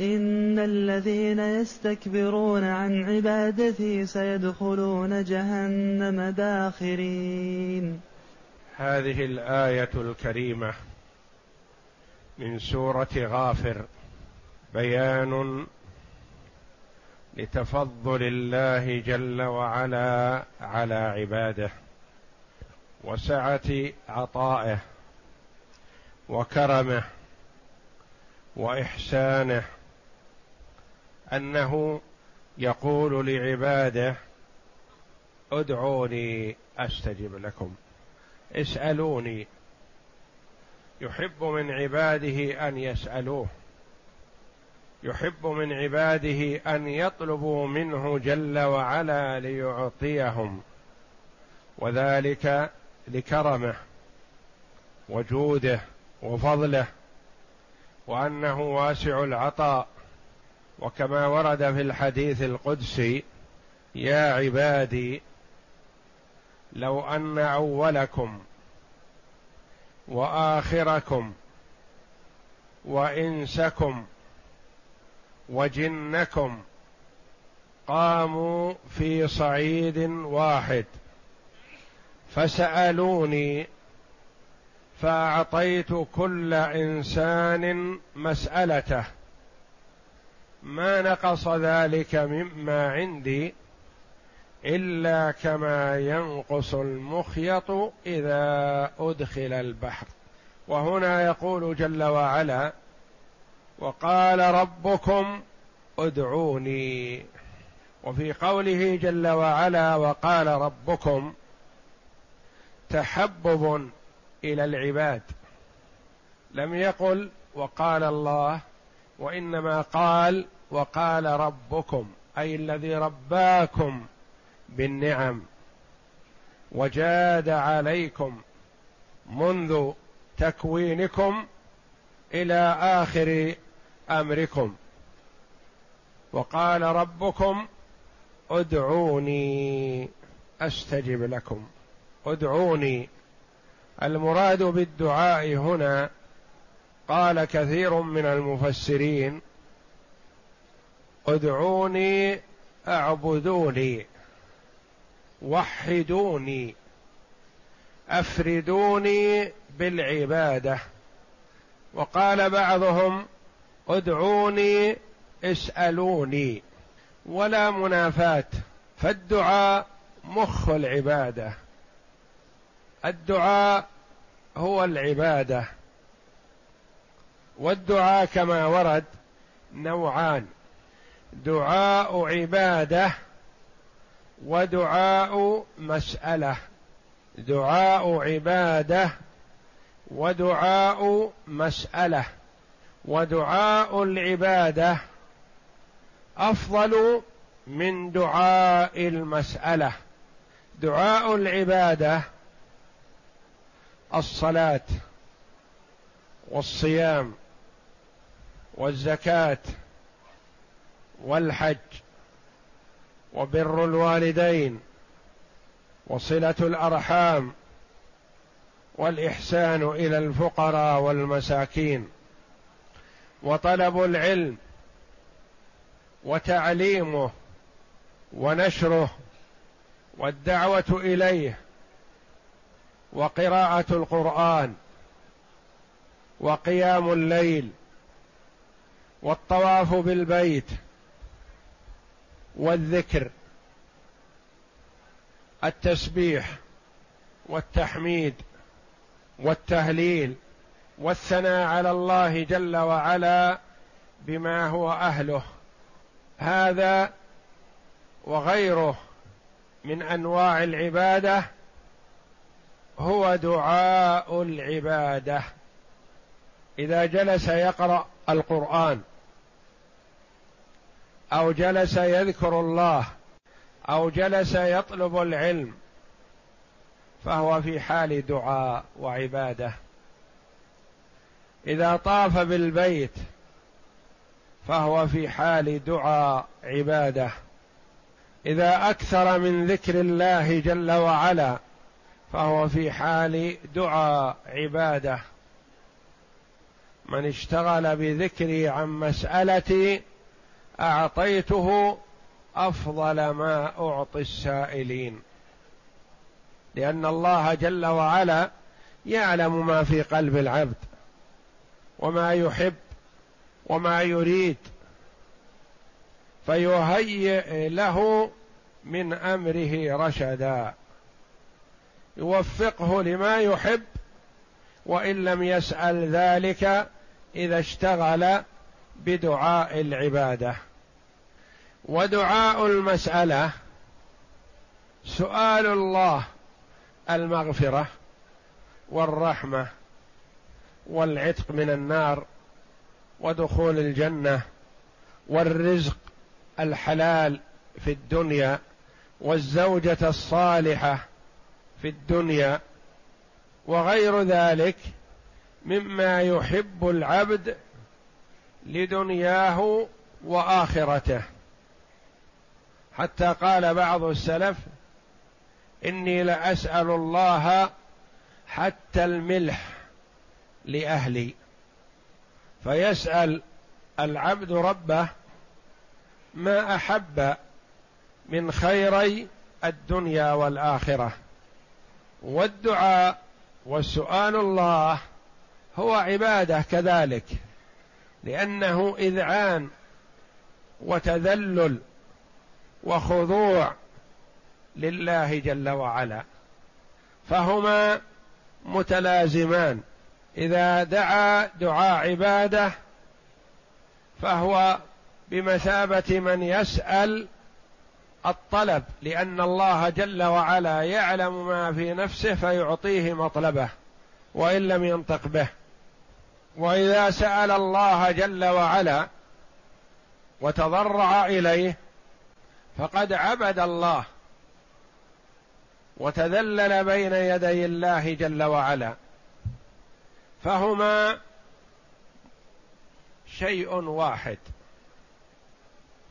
إن الذين يستكبرون عن عبادتي سيدخلون جهنم داخرين. هذه الآية الكريمة من سورة غافر. بيان لتفضل الله جل وعلا على عباده وسعة عطائه وكرمه وإحسانه أنه يقول لعباده ادعوني أستجب لكم. اسألوني. يحب من عباده أن يسألوه. يحب من عباده أن يطلبوا منه جل وعلا ليعطيهم. وذلك لكرمه وجوده وفضله وأنه واسع العطاء. وكما ورد في الحديث القدسي يا عبادي لو أن أولكم وآخركم وإنسكم وجنكم قاموا في صعيد واحد فسألوني فأعطيت كل إنسان مسألته. ما نقص ذلك مما عندي إلا كما ينقص المخيط إذا أدخل البحر. وهنا يقول جل وعلا وقال ربكم ادعوني. وفي قوله جل وعلا وقال ربكم تحبب إلى العباد. لم يقل وقال الله وإنما قال وقال ربكم أي الذي رباكم بالنعم وجاد عليكم منذ تكوينكم إلى آخر أمركم. وقال ربكم ادعوني أستجب لكم. ادعوني. المراد بالدعاء هنا قال كثير من المفسرين ادعوني اعبدوني وحدوني افردوني بالعبادة. وقال بعضهم ادعوني اسألوني. ولا منافاة. فالدعاء مخ العبادة. الدعاء هو العبادة. والدعاء كما ورد نوعان. دعاء عبادة ودعاء مسألة. دعاء عبادة ودعاء مسألة. ودعاء العبادة أفضل من دعاء المسألة. دعاء العبادة الصلاة والصيام والزكاة والحج وبر الوالدين وصلة الأرحام والإحسان إلى الفقراء والمساكين وطلب العلم وتعليمه ونشره والدعوة إليه وقراءة القرآن وقيام الليل والطواف بالبيت والذكر التسبيح والتحميد والتهليل والثناء على الله جل وعلا بما هو أهله. هذا وغيره من أنواع العبادة هو دعاء العبادة. إذا جلس يقرأ القرآن أو جلس يذكر الله أو جلس يطلب العلم فهو في حال دعاء وعبادة. إذا طاف بالبيت فهو في حال دعاء عبادة. إذا أكثر من ذكر الله جل وعلا فهو في حال دعاء عبادة. من اشتغل بذكري عن مسألتي أعطيته أفضل ما أعطي السائلين. لأن الله جل وعلا يعلم ما في قلب العبد وما يحب وما يريد فيهيئ له من أمره رشدا. يوفقه لما يحب وإن لم يسأل ذلك إذا اشتغل بدعاء العبادة. ودعاء المسألة سؤال الله المغفرة والرحمة والعتق من النار ودخول الجنة والرزق الحلال في الدنيا والزوجة الصالحة في الدنيا وغير ذلك مما يحب العبد لدنياه وآخرته. حتى قال بعض السلف إني لأسأل الله حتى الملح لأهلي. فيسأل العبد ربه ما أحب من خيري الدنيا والآخرة؟ والدعاء والسؤال الله هو عبادة كذلك. لأنه إذعان وتذلل وخضوع لله جل وعلا. فهما متلازمان. إذا دعا دعاء عباده فهو بمثابة من يسأل الطلب لأن الله جل وعلا يعلم ما في نفسه فيعطيه مطلبه وإن لم ينطق به. وإذا سأل الله جل وعلا وتضرع إليه فقد عبد الله وتذلل بين يدي الله جل وعلا فهما شيء واحد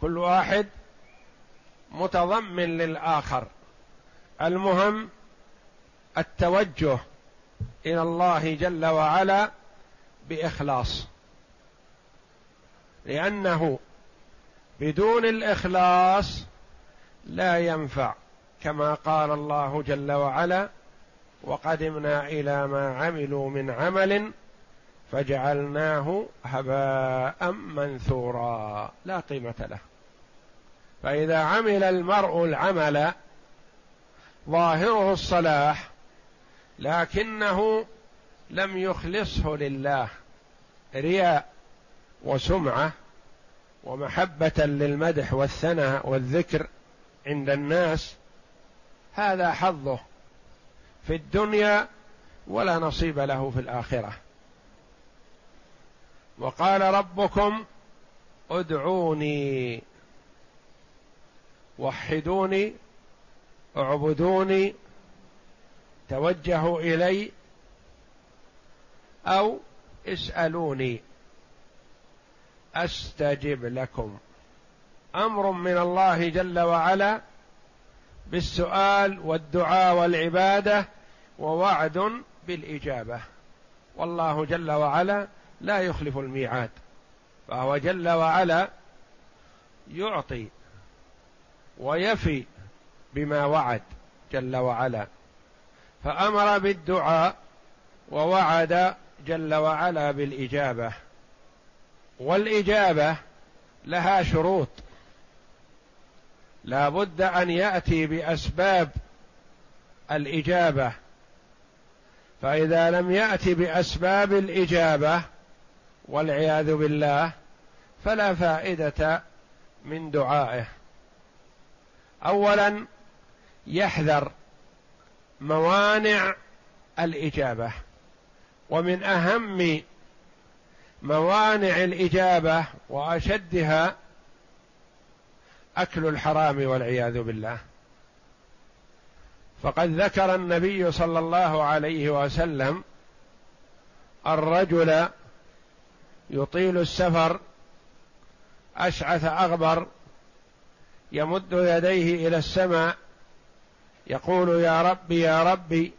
كل واحد متضمن للآخر المهم التوجه إلى الله جل وعلا بإخلاص. لأنه بدون الإخلاص لا ينفع كما قال الله جل وعلا وقدمنا إلى ما عملوا من عمل فجعلناه هباء منثورا. لا قيمة له. فإذا عمل المرء العمل ظاهره الصلاح لكنه لم يخلصه لله رياء وسمعة ومحبة للمدح والثناء والذكر عند الناس. هذا حظه في الدنيا ولا نصيب له في الآخرة. وقال ربكم ادعوني وحدوني اعبدوني توجهوا إلي أو اسألوني. أستجب لكم. أمر من الله جل وعلا بالسؤال والدعاء والعبادة ووعد بالإجابة. والله جل وعلا لا يخلف الميعاد. فهو جل وعلا يعطي ويفي بما وعد جل وعلا. فأمر بالدعاء ووعد جل وعلا بالإجابة. والإجابة لها شروط. لا بد أن يأتي بأسباب الإجابة. فإذا لم يأتي بأسباب الإجابة والعياذ بالله فلا فائدة من دعائه. اولا يحذر موانع الإجابة. ومن أهم موانع الإجابة وأشدها أكل الحرام والعياذ بالله. فقد ذكر النبي صلى الله عليه وسلم الرجل يطيل السفر أشعث أغبر يمد يديه إلى السماء يقول يا ربي يا ربي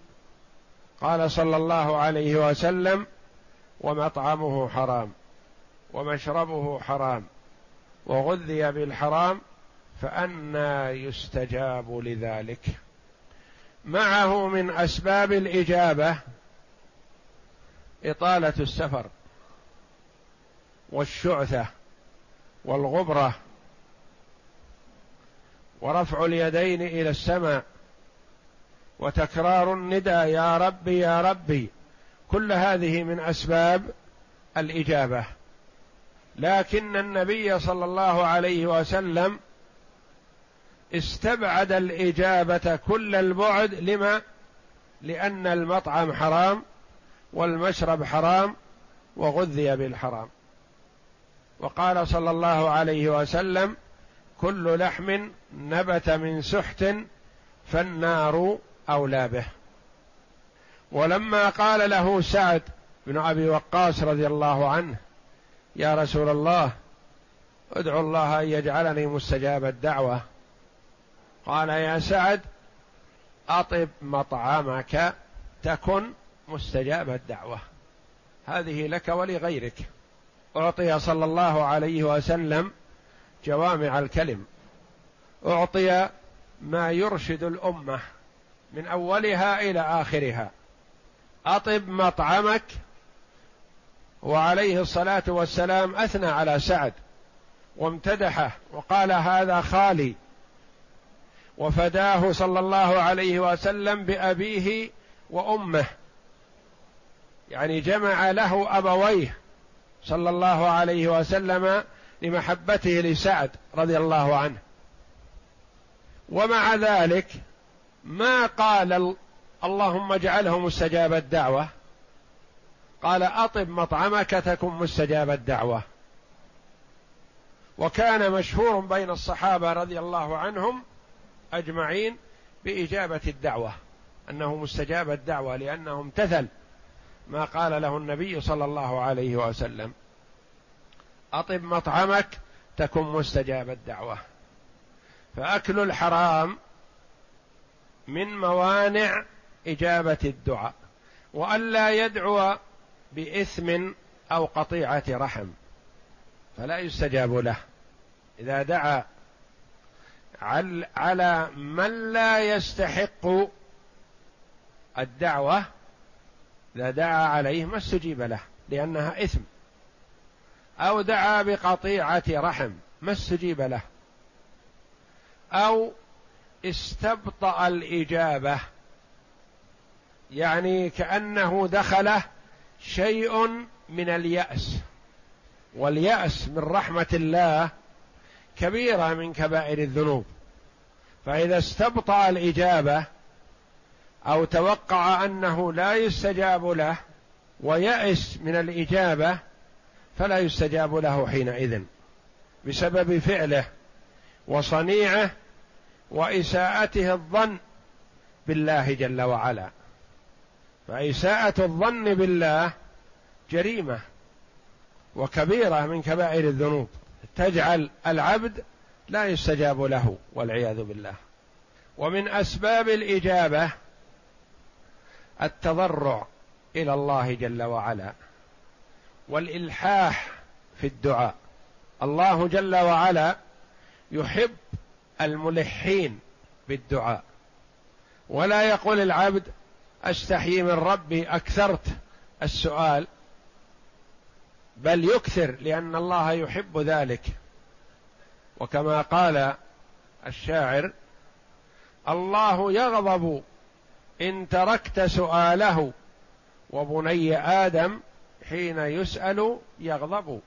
قال صلى الله عليه وسلم ومطعمه حرام ومشربه حرام وغذي بالحرام فأنى يستجاب لذلك. معه من أسباب الإجابة إطالة السفر والشعثة والغبرة ورفع اليدين إلى السماء وتكرار الندى يا ربي يا ربي. كل هذه من أسباب الإجابة. لكن النبي صلى الله عليه وسلم استبعد الإجابة كل البعد. لما؟ لأن المطعم حرام والمشرب حرام وغذي بالحرام. وقال صلى الله عليه وسلم كل لحم نبت من سحت فالنار أولى به. ولما قال له سعد بن أبي وقاص رضي الله عنه يا رسول الله ادعو الله أن يجعلني مستجاب الدعوة. قال يا سعد أطب مطعمك تكن مستجاب الدعوة. هذه لك ولغيرك. أعطي صلى الله عليه وسلم جوامع الكلم. أعطي ما يرشد الأمة. من أولها إلى آخرها. أطب مطعمك. وعليه الصلاة والسلام أثنى على سعد. وامتدحه وقال هذا خالي. وفداه صلى الله عليه وسلم بأبيه وأمه. يعني جمع له أبويه صلى الله عليه وسلم لمحبته لسعد رضي الله عنه. ومع ذلك ما قال اللهم اجعله مستجاب الدعوة. قال أطب مطعمك تكن مستجاب الدعوة. وكان مشهور بين الصحابة رضي الله عنهم أجمعين بإجابة الدعوة أنه مستجاب الدعوة لأنه امتثل ما قال له النبي صلى الله عليه وسلم. أطب مطعمك تكن مستجاب الدعوة. فأكل الحرام من موانع إجابة الدعاء والا يدعو بإثم أو قطيعة رحم فلا يستجاب له. إذا دعا على من لا يستحق الدعوة إذا دعا عليه ما استجيب له لأنها إثم. أو دعا بقطيعة رحم ما استجيب له. أو استبطأ الإجابة. يعني كأنه دخله شيء من اليأس. واليأس من رحمة الله كبيرة من كبائر الذنوب. فإذا استبطأ الإجابة أو توقع أنه لا يستجاب له ويأس من الإجابة فلا يستجاب له حينئذ بسبب فعله وصنيعه وإساءته الظن بالله جل وعلا. فاساءه الظن بالله جريمة وكبيرة من كبائر الذنوب. تجعل العبد لا يستجاب له والعياذ بالله. ومن أسباب الإجابة التضرع إلى الله جل وعلا والإلحاح في الدعاء. الله جل وعلا يحب الملحين بالدعاء. ولا يقول العبد استحيي من ربي أكثرت السؤال. بل يكثر لأن الله يحب ذلك. وكما قال الشاعر الله يغضب إن تركت سؤاله وبني آدم حين يسأل يغضب.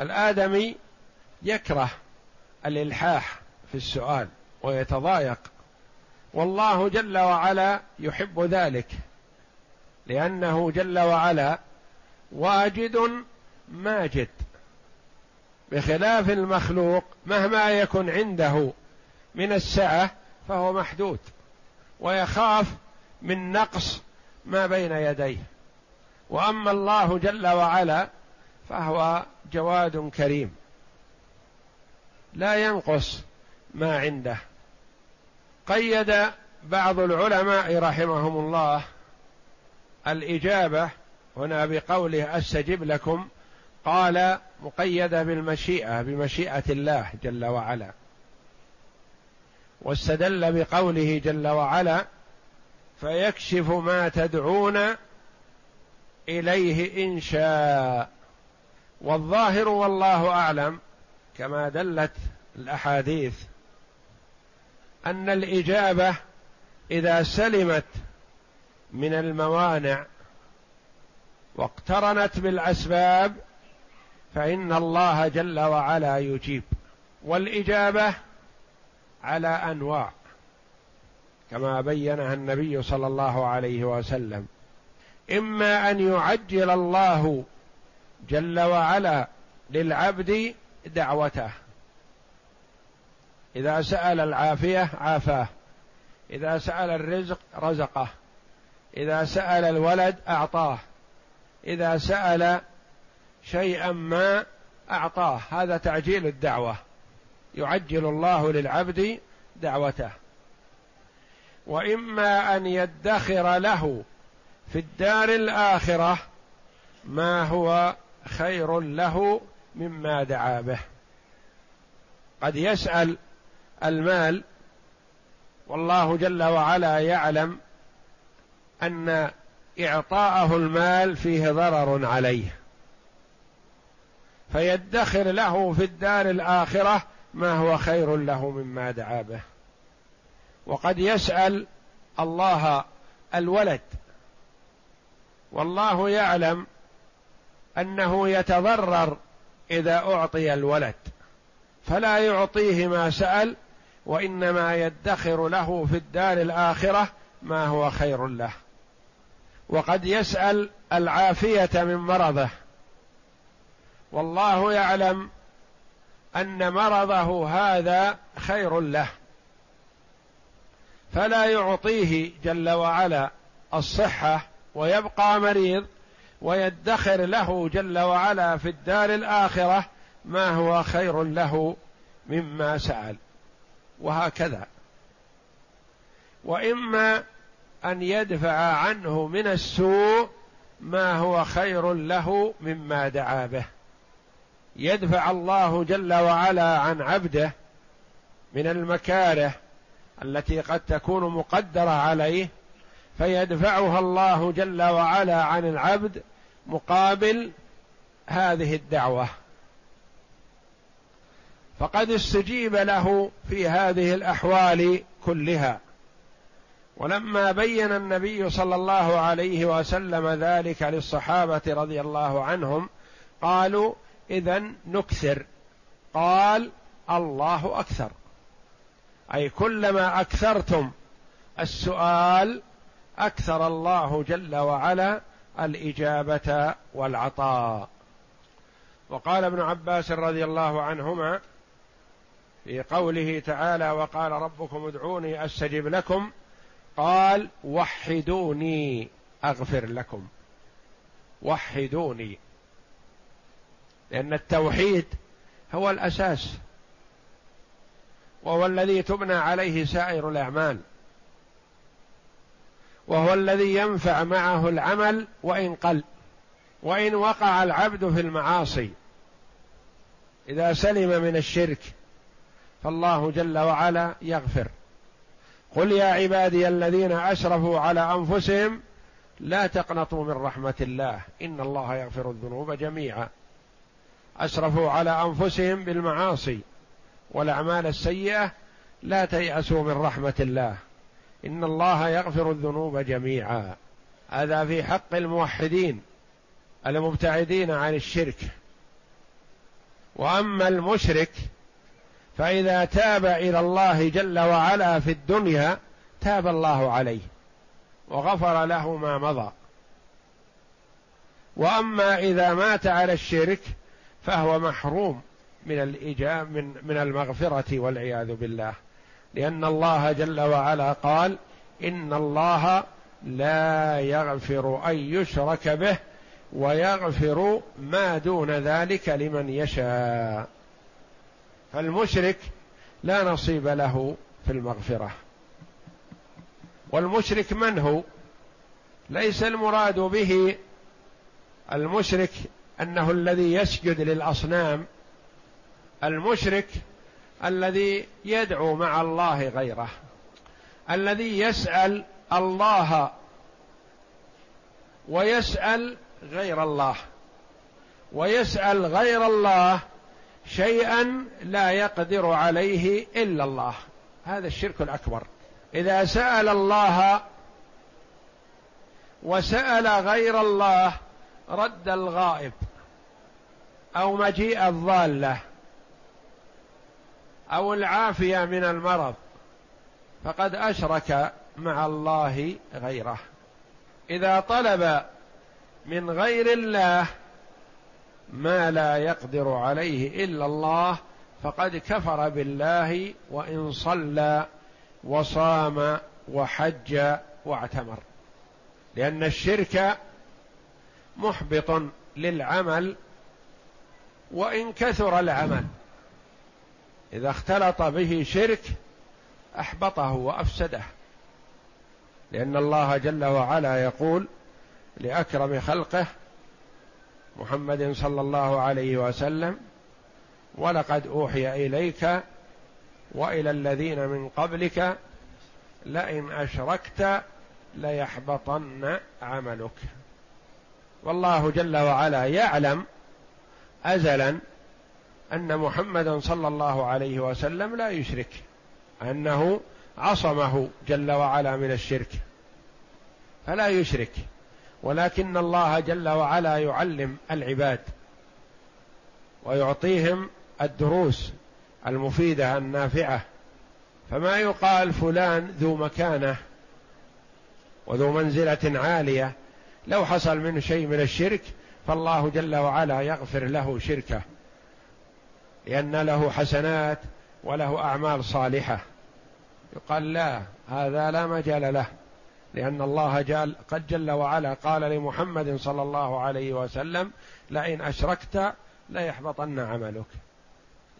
الآدمي يكره الإلحاح. في السؤال ويتضايق. والله جل وعلا يحب ذلك لأنه جل وعلا واجد ماجد. بخلاف المخلوق مهما يكن عنده من السعة فهو محدود ويخاف من نقص ما بين يديه. وأما الله جل وعلا فهو جواد كريم لا ينقص ما عنده. قيد بعض العلماء رحمهم الله الإجابة هنا بقوله أستجب لكم قال مقيده بالمشيئة بمشيئة الله جل وعلا. واستدل بقوله جل وعلا فيكشف ما تدعون إليه إن شاء. والظاهر والله أعلم كما دلت الأحاديث أن الإجابة إذا سلمت من الموانع واقترنت بالأسباب فإن الله جل وعلا يجيب. والإجابة على أنواع كما بينها النبي صلى الله عليه وسلم. إما أن يعجل الله جل وعلا للعبد دعوته. إذا سأل العافية عافاه. إذا سأل الرزق رزقه. إذا سأل الولد أعطاه. إذا سأل شيئا ما أعطاه. هذا تعجيل الدعوة. يعجل الله للعبد دعوته. وإما أن يدخر له في الدار الآخرة ما هو خير له مما دعا به. قد يسأل المال والله جل وعلا يعلم أن إعطاءه المال فيه ضرر عليه. فيدخر له في الدار الآخرة ما هو خير له مما دعا به. وقد يسأل الله الولد والله يعلم أنه يتضرر إذا أعطي الولد فلا يعطيه ما سأل وإنما يدخر له في الدار الآخرة ما هو خير له. وقد يسأل العافية من مرضه. والله يعلم أن مرضه هذا خير له. فلا يعطيه جل وعلا الصحة ويبقى مريض ويدخر له جل وعلا في الدار الآخرة ما هو خير له مما سأل. وهكذا. وإما أن يدفع عنه من السوء ما هو خير له مما دعا به. يدفع الله جل وعلا عن عبده من المكاره التي قد تكون مقدرة عليه فيدفعها الله جل وعلا عن العبد مقابل هذه الدعوة. فقد استجيب له في هذه الأحوال كلها. ولما بين النبي صلى الله عليه وسلم ذلك للصحابة رضي الله عنهم قالوا اذا نكثر. قال الله أكثر. أي كلما أكثرتم السؤال أكثر الله جل وعلا الإجابة والعطاء. وقال ابن عباس رضي الله عنهما في قوله تعالى وقال ربكم ادعوني أستجب لكم قال وحدوني أغفر لكم. وحدوني. لأن التوحيد هو الأساس. وهو الذي تبنى عليه سائر الأعمال. وهو الذي ينفع معه العمل وإن قل. وإن وقع العبد في المعاصي. إذا سلم من الشرك فالله جل وعلا يغفر. قل يا عبادي الذين اسرفوا على أنفسهم لا تقنطوا من رحمة الله إن الله يغفر الذنوب جميعا. اسرفوا على أنفسهم بالمعاصي والأعمال السيئة لا تيأسوا من رحمة الله إن الله يغفر الذنوب جميعا. هذا في حق الموحدين المبتعدين عن الشرك. وأما المشرك فإذا تاب إلى الله جل وعلا في الدنيا تاب الله عليه وغفر له ما مضى. وأما إذا مات على الشرك فهو محروم من الإجاب من من المغفرة والعياذ بالله. لأن الله جل وعلا قال إن الله لا يغفر أن يشرك به ويغفر ما دون ذلك لمن يشاء. فالمشرك لا نصيب له في المغفرة. والمشرك من هو؟ ليس المراد به المشرك أنه الذي يسجد للأصنام. المشرك الذي يدعو مع الله غيره. الذي يسأل الله ويسأل غير الله. ويسأل غير الله شيئا لا يقدر عليه إلا الله. هذا الشرك الأكبر. إذا سأل الله وسأل غير الله رد الغائب أو مجيء الضالة أو العافية من المرض فقد أشرك مع الله غيره. إذا طلب من غير الله ما لا يقدر عليه إلا الله فقد كفر بالله وإن صلى وصام وحج واعتمر. لأن الشرك محبط للعمل وإن كثر العمل. إذا اختلط به شرك أحبطه وأفسده. لأن الله جل وعلا يقول لأكرم خلقه محمد صلى الله عليه وسلم ولقد أوحي إليك وإلى الذين من قبلك لئن أشركت ليحبطن عملك. والله جل وعلا يعلم ازلا أن محمدا صلى الله عليه وسلم لا يشرك أنه عصمه جل وعلا من الشرك فلا يشرك. ولكن الله جل وعلا يعلم العباد ويعطيهم الدروس المفيدة النافعة. فما يقال فلان ذو مكانة وذو منزلة عالية. لو حصل منه شيء من الشرك فالله جل وعلا يغفر له شركه لأن له حسنات وله أعمال صالحة. يقال لا هذا لا مجال له. لأن الله جل قد جل وعلا قال لمحمد صلى الله عليه وسلم لئن أشركت ليحبطن عملك.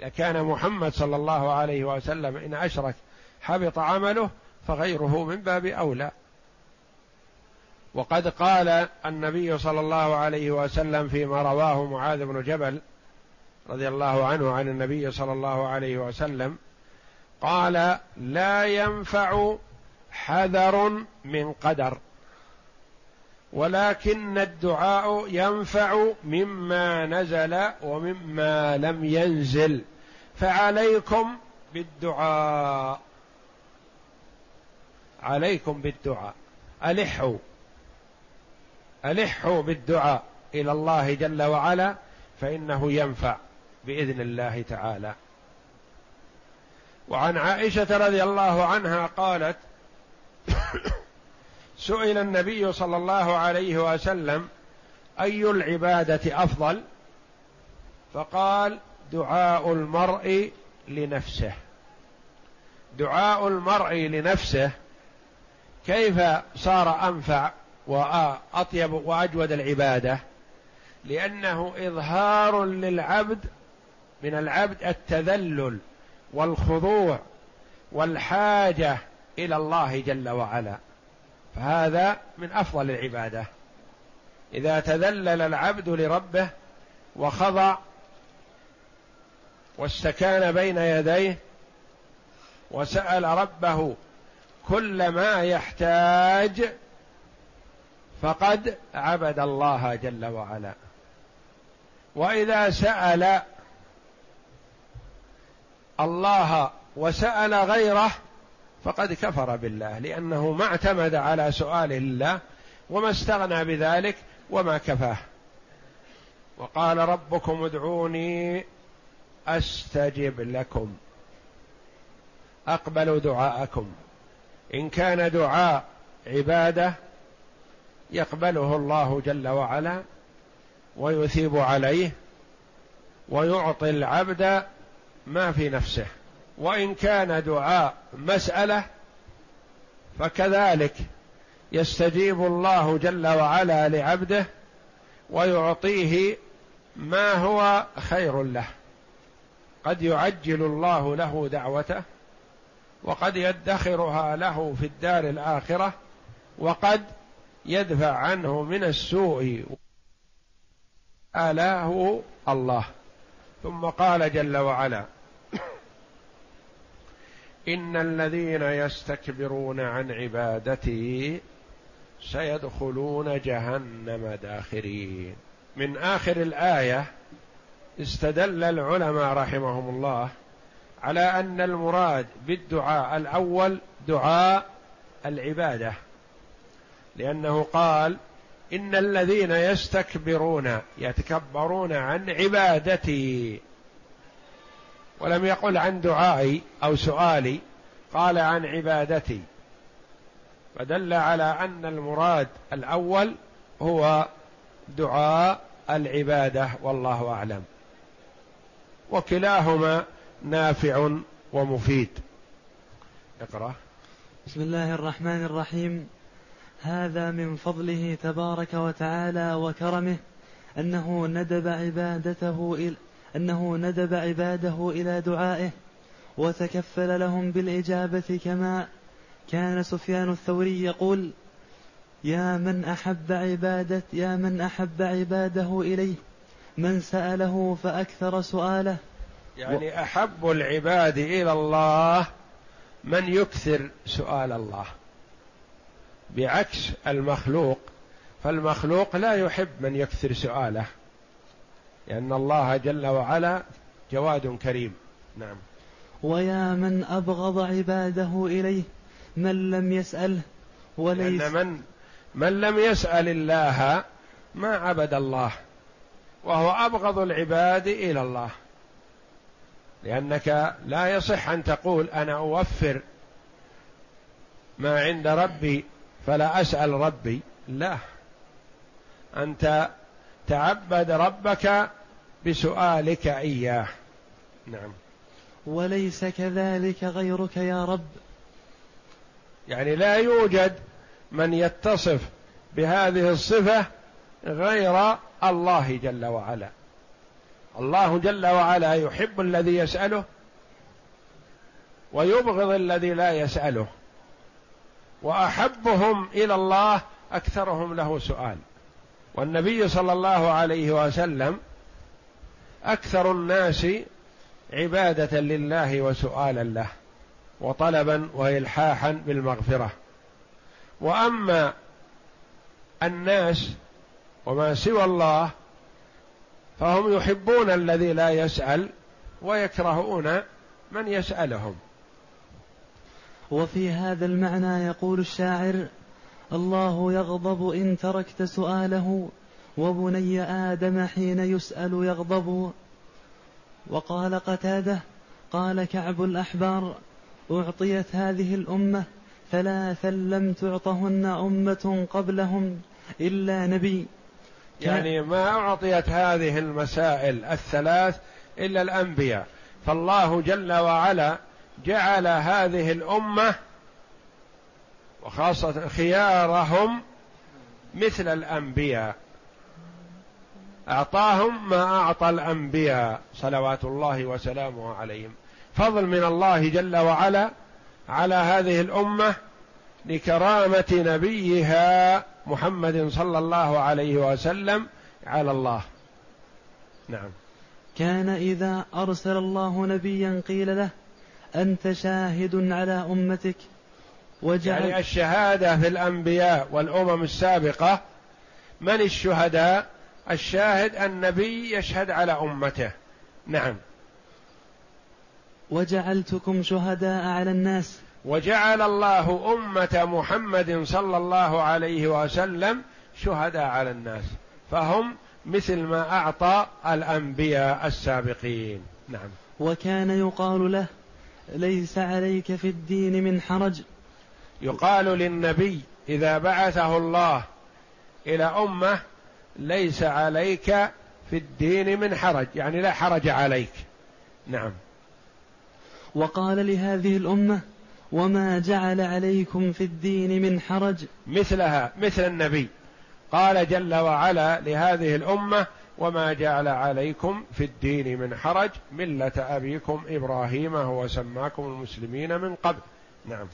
إذا كان محمد صلى الله عليه وسلم إن أشرك حبط عمله فغيره من باب أولى. وقد قال النبي صلى الله عليه وسلم فيما رواه معاذ بن جبل رضي الله عنه عن النبي صلى الله عليه وسلم قال لا ينفع حذر من قدر. ولكن الدعاء ينفع مما نزل ومما لم ينزل. فعليكم بالدعاء. عليكم بالدعاء. ألحوا. ألحوا بالدعاء إلى الله جل وعلا فإنه ينفع بإذن الله تعالى. وعن عائشة رضي الله عنها قالت سئل النبي صلى الله عليه وسلم أي العبادة أفضل؟ فقال دعاء المرء لنفسه. دعاء المرء لنفسه كيف صار أنفع وأطيب وأجود العبادة؟ لأنه إظهار للعبد من العبد التذلل والخضوع والحاجة إلى الله جل وعلا. فهذا من أفضل العبادة. إذا تذلل العبد لربه وخضع واستكان بين يديه وسأل ربه كل ما يحتاج فقد عبد الله جل وعلا. وإذا سأل الله وسأل غيره فقد كفر بالله لأنه ما اعتمد على سؤال الله وما استغنى بذلك وما كفاه. وقال ربكم ادعوني أستجب لكم أقبل دعاءكم. إن كان دعاء عبادة يقبله الله جل وعلا ويثيب عليه ويعطي العبد ما في نفسه. وإن كان دعاء مسألة فكذلك يستجيب الله جل وعلا لعبده ويعطيه ما هو خير له. قد يعجل الله له دعوته وقد يدخرها له في الدار الآخرة وقد يدفع عنه من السوء آلاه الله. ثم قال جل وعلا إن الذين يستكبرون عن عبادتي سيدخلون جهنم داخرين. من آخر الآية استدل العلماء رحمهم الله على أن المراد بالدعاء الأول دعاء العبادة. لأنه قال إن الذين يستكبرون يتكبرون عن عبادتي ولم يقل عن دعائي أو سؤالي قال عن عبادتي. فدل على أن المراد الأول هو دعاء العبادة والله أعلم. وكلاهما نافع ومفيد. اقرأ. بسم الله الرحمن الرحيم. هذا من فضله تبارك وتعالى وكرمه أنه ندب عبادته إلى أنه ندب عباده إلى دعائه وتكفل لهم بالإجابة كما كان سفيان الثوري يقول يا من أحب عباده يا من أحب عباده إليه من سأله فأكثر سؤاله. يعني أحب العباد إلى الله من يكثر سؤال الله بعكس المخلوق. فالمخلوق لا يحب من يكثر سؤاله. لأن الله جل وعلا جواد كريم. نعم. ويا من أبغض عباده إليه من لم يسأله وليس لأن من من لم يسأل الله ما عبد الله وهو أبغض العباد إلى الله. لأنك لا يصح أن تقول أنا أوفر ما عند ربي فلا أسأل ربي. لا. أنت تعبد ربك بسؤالك إياه. نعم. وليس كذلك غيرك يا رب. يعني لا يوجد من يتصف بهذه الصفة غير الله جل وعلا. الله جل وعلا يحب الذي يسأله ويبغض الذي لا يسأله. وأحبهم إلى الله أكثرهم له سؤال. والنبي صلى الله عليه وسلم أكثر الناس عبادة لله وسؤالا له وطلبا وإلحاحا بالمغفرة. وأما الناس وما سوى الله فهم يحبون الذي لا يسأل ويكرهون من يسألهم. وفي هذا المعنى يقول الشاعر الله يغضب إن تركت سؤاله وبني آدم حين يسأل يغضب. وقال قتادة قال كعب الأحبار أعطيت هذه الأمة ثلاثا لم تعطهن أمة قبلهم إلا نبي. يعني ما أعطيت هذه المسائل الثلاث إلا الأنبياء. فالله جل وعلا جعل هذه الأمة وخاصة خيارهم مثل الأنبياء. أعطاهم ما أعطى الأنبياء صلوات الله وسلامه عليهم. فضل من الله جل وعلا على هذه الأمة لكرامة نبيها محمد صلى الله عليه وسلم على الله. نعم. كان إذا أرسل الله نبيا قيل له أنت شاهد على أمتك. وجعل يعني الشهادة في الأنبياء والأمم السابقة من الشهداء؟ الشاهد النبي يشهد على أمته. نعم. وجعلتكم شهداء على الناس. وجعل الله أمة محمد صلى الله عليه وسلم شهداء على الناس. فهم مثل ما أعطى الأنبياء السابقين. نعم. وكان يقال له ليس عليك في الدين من حرج. يقال للنبي إذا بعثه الله إلى أمة ليس عليك في الدين من حرج يعني لا حرج عليك. نعم. وقال لهذه الأمة وما جعل عليكم في الدين من حرج مثلها مثل النبي. قال جل وعلا لهذه الأمة وما جعل عليكم في الدين من حرج ملة أبيكم إبراهيم هو سماكم المسلمين من قبل نعم.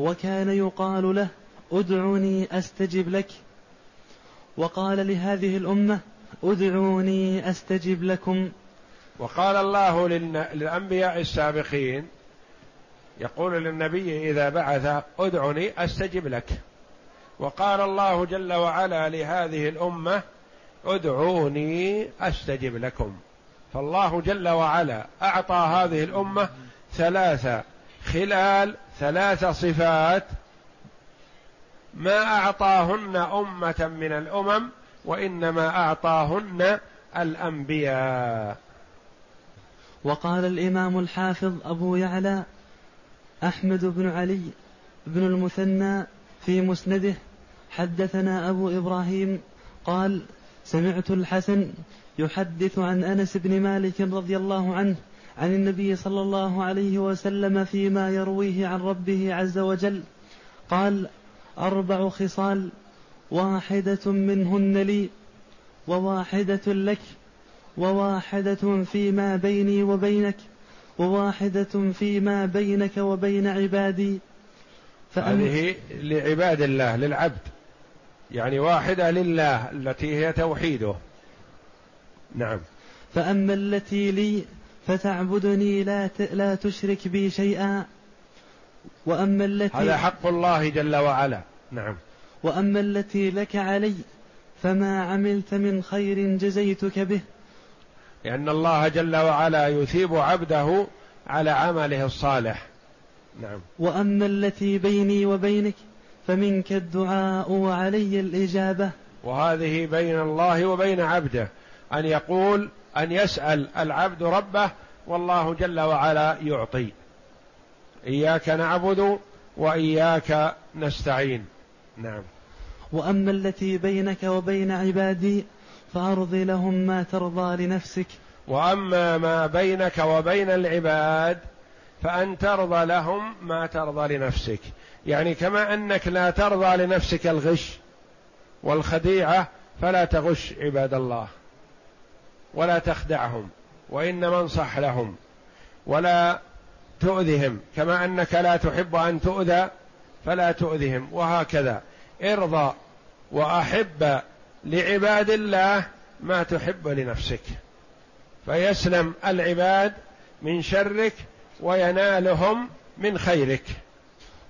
وكان يقال له ادعني أستجب لك. وقال لهذه الأمة ادعوني أستجب لكم. وقال الله للأنبياء السابقين يقول للنبي إذا بعث ادعني أستجب لك. وقال الله جل وعلا لهذه الأمة ادعوني أستجب لكم. فالله جل وعلا أعطى هذه الأمة ثلاثة خلال ثلاث صفات ما أعطاهن أمة من الأمم وإنما أعطاهن الأنبياء. وقال الإمام الحافظ أبو يعلى أحمد بن علي بن المثنى في مسنده حدثنا أبو إبراهيم قال سمعت الحسن يحدث عن أنس بن مالك رضي الله عنه عن النبي صلى الله عليه وسلم فيما يرويه عن ربه عز وجل. قال أربع خصال واحدة منهن لي وواحدة لك وواحدة فيما بيني وبينك وواحدة فيما بينك وبين عبادي. هذه لعباد الله للعبد. يعني واحدة لله التي هي توحيده. نعم. فأما التي لي فتعبدني لا لا تشرك بي شيئا. وأما التي هذا حق الله جل وعلا. نعم. وأما التي لك علي فما عملت من خير جزيتك به. لأن الله جل وعلا يثيب عبده على عمله الصالح. نعم. وأما التي بيني وبينك فمنك الدعاء وعلي الإجابة. وهذه بين الله وبين عبده أن يقول أن يسأل العبد ربه والله جل وعلا يعطي. إياك نعبد وإياك نستعين. نعم. وأما التي بينك وبين عبادي فأرضي لهم ما ترضى لنفسك. وأما ما بينك وبين العباد فأن ترضى لهم ما ترضى لنفسك. يعني كما أنك لا ترضى لنفسك الغش والخديعة فلا تغش عباد الله. ولا تخدعهم وإنما انصح لهم ولا تؤذهم كما أنك لا تحب أن تؤذى فلا تؤذهم وهكذا. ارضى وأحب لعباد الله ما تحب لنفسك. فيسلم العباد من شرك وينالهم من خيرك.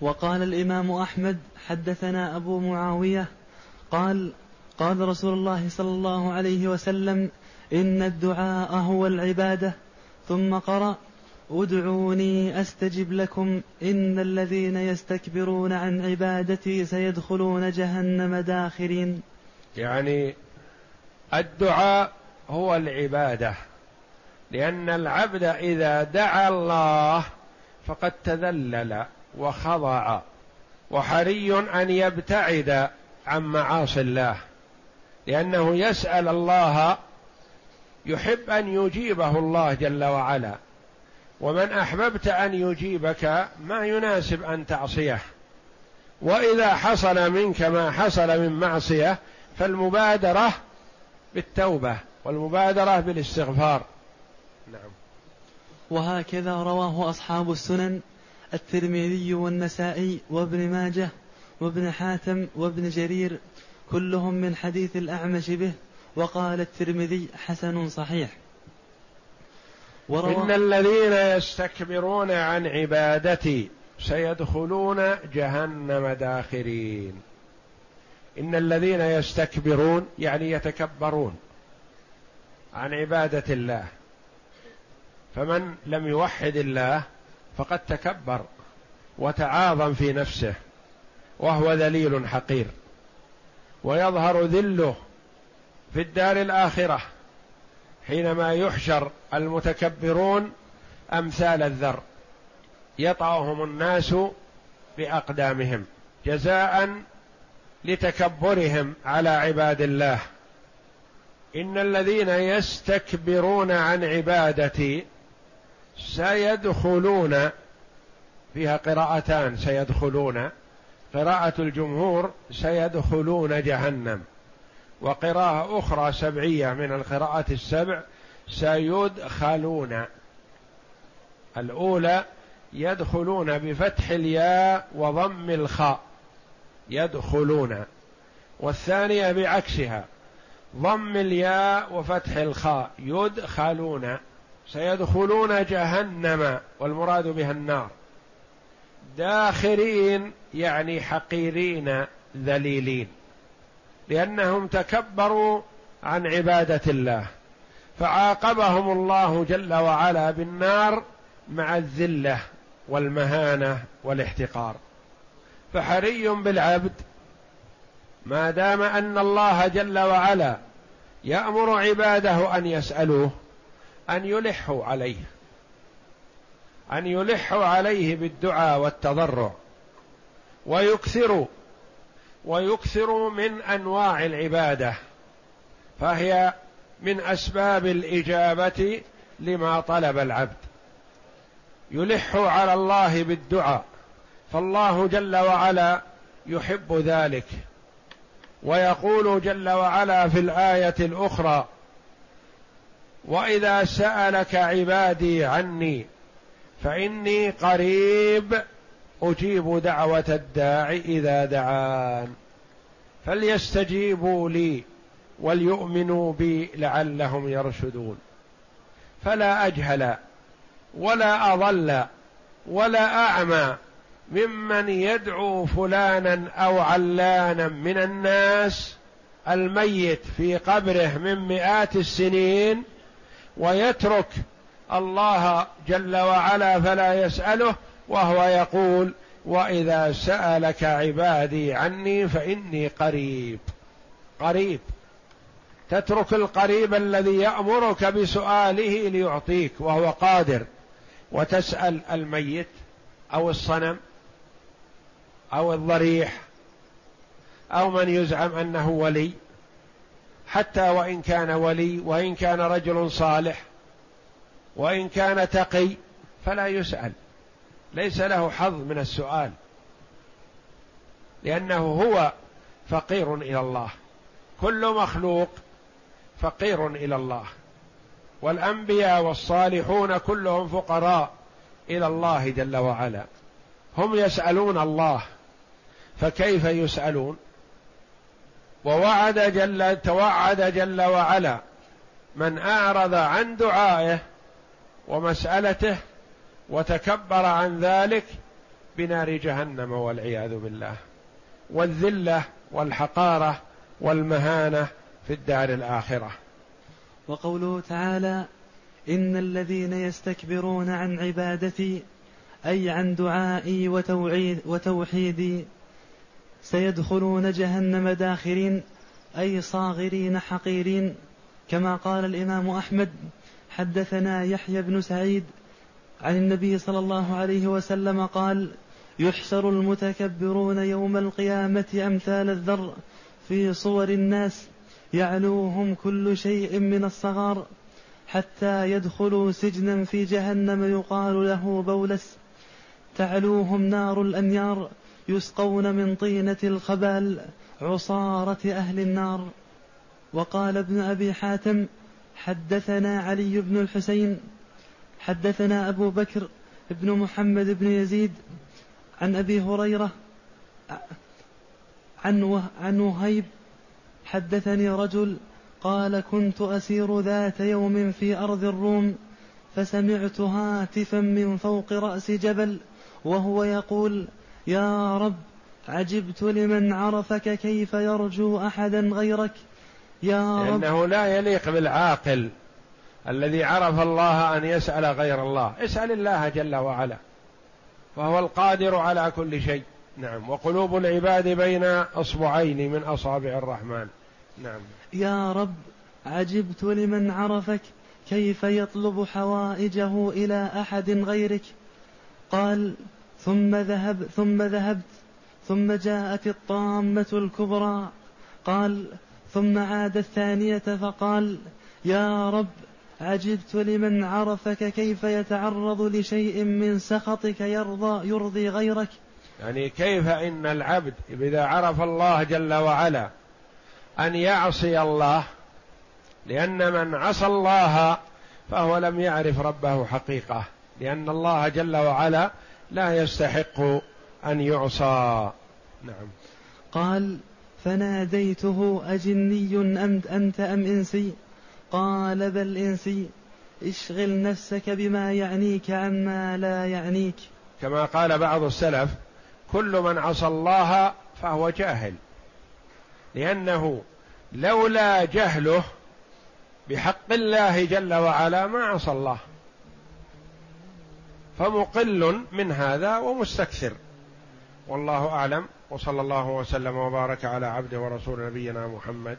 وقال الإمام أحمد حدثنا أبو معاوية قال قال رسول الله صلى الله عليه وسلم إن الدعاء هو العبادة. ثم قرأ ادعوني أستجب لكم. إن الذين يستكبرون عن عبادتي سيدخلون جهنم داخرين. يعني الدعاء هو العبادة. لأن العبد إذا دعا الله فقد تذلل وخضع وحري أن يبتعد عن معاصي الله. لأنه يسأل الله يحب أن يجيبه الله جل وعلا. ومن أحببت أن يجيبك ما يناسب أن تعصيه. وإذا حصل منك ما حصل من معصية فالمبادرة بالتوبة والمبادرة بالاستغفار. نعم. وهكذا رواه أصحاب السنن الترمذي والنسائي وابن ماجه وابن حاتم وابن جرير كلهم من حديث الأعمش به وقال الترمذي حسن صحيح. إن الذين يستكبرون عن عبادتي سيدخلون جهنم داخرين. إن الذين يستكبرون يعني يتكبرون عن عبادة الله. فمن لم يوحد الله فقد تكبر وتعاظم في نفسه وهو ذليل حقير. ويظهر ذله في الدار الآخرة حينما يحشر المتكبرون أمثال الذر يطعهم الناس بأقدامهم جزاء لتكبرهم على عباد الله. إن الذين يستكبرون عن عبادتي سيدخلون فيها قراءتان سيدخلون قراءة الجمهور سيدخلون جهنم. وقراءة أخرى سبعية من القراءات السبع سيدخلون الأولى يدخلون بفتح الياء وضم الخاء. يدخلون. والثانية بعكسها ضم الياء وفتح الخاء. يدخلون سيدخلون جهنم والمراد بها النار. داخرين يعني حقيرين ذليلين. لأنهم تكبروا عن عبادة الله فعاقبهم الله جل وعلا بالنار مع الذلة والمهانة والاحتقار. فحري بالعبد ما دام أن الله جل وعلا يأمر عباده أن يسألوه أن يلحوا عليه أن يلحوا عليه بالدعاء والتضرع ويكثروا ويكثروا من أنواع العبادة فهي من أسباب الإجابة لما طلب العبد. يلح على الله بالدعاء فالله جل وعلا يحب ذلك. ويقول جل وعلا في الآية الأخرى وإذا سألك عبادي عني فإني قريب أجيب دعوة الداع إذا دعان. فليستجيبوا لي وليؤمنوا بي لعلهم يرشدون. فلا أجهل ولا أضل ولا أعمى ممن يدعو فلانا أو علانا من الناس الميت في قبره من مئات السنين ويترك الله جل وعلا فلا يسأله وهو يقول وإذا سألك عبادي عني فإني قريب. قريب. تترك القريب الذي يأمرك بسؤاله ليعطيك وهو قادر. وتسأل الميت أو الصنم أو الضريح أو من يزعم أنه ولي. حتى وإن كان ولي وإن كان رجل صالح وإن كان تقي فلا يسأل. ليس له حظ من السؤال. لأنه هو فقير إلى الله. كل مخلوق فقير إلى الله. والأنبياء والصالحون كلهم فقراء إلى الله جل وعلا. هم يسألون الله. فكيف يسألون؟ ووعد جل توعد جل وعلا من أعرض عن دعائه ومسألته وتكبر عن ذلك بنار جهنم والعياذ بالله والذلة والحقارة والمهانة في الدار الآخرة. وقوله تعالى إن الذين يستكبرون عن عبادتي أي عن دعائي وتوعيد وتوحيدي سيدخلون جهنم داخرين أي صاغرين حقيرين. كما قال الإمام أحمد حدثنا يحيى بن سعيد عن النبي صلى الله عليه وسلم قال يحشر المتكبرون يوم القيامة أمثال الذر في صور الناس يعلوهم كل شيء من الصغار حتى يدخلوا سجنا في جهنم يقال له بولس. تعلوهم نار الأنيار يسقون من طينة الخبال عصارة أهل النار. وقال ابن أبي حاتم حدثنا علي بن الحسين حدثنا أبو بكر بن محمد بن يزيد عن أبي هريرة عن عن وهيب حدثني رجل قال كنت أسير ذات يوم في أرض الروم فسمعت هاتفا من فوق رأس جبل وهو يقول يا رب عجبت لمن عرفك كيف يرجو احدا غيرك؟ يا رب لأنه لا يليق بالعاقل. الذي عرف الله أن يسأل غير الله. اسأل الله جل وعلا. فهو القادر على كل شيء. نعم. وقلوب العباد بين أصبعين من أصابع الرحمن. نعم. يا رب عجبت لمن عرفك كيف يطلب حوائجه إلى أحد غيرك. قال ثم ذهب ثم ذهبت ثم جاءت الطامة الكبرى. قال ثم عاد الثانية فقال يا رب عجبت لمن عرفك كيف يتعرض لشيء من سخطك يرضى يرضي غيرك. يعني كيف إن العبد إذا عرف الله جل وعلا أن يعصي الله لأن من عصى الله فهو لم يعرف ربه حقيقة لأن الله جل وعلا لا يستحق أن يعصى. نعم. قال فناديته أجني أم أنت أم إنسي؟ قال بل انسي اشغل نفسك بما يعنيك عما لا يعنيك. كما قال بعض السلف كل من عصى الله فهو جاهل لأنه لولا جهله بحق الله جل وعلا ما عصى الله. فمقل من هذا ومستكثر. والله أعلم وصلى الله وسلم وبارك على عبده ورسول نبينا محمد.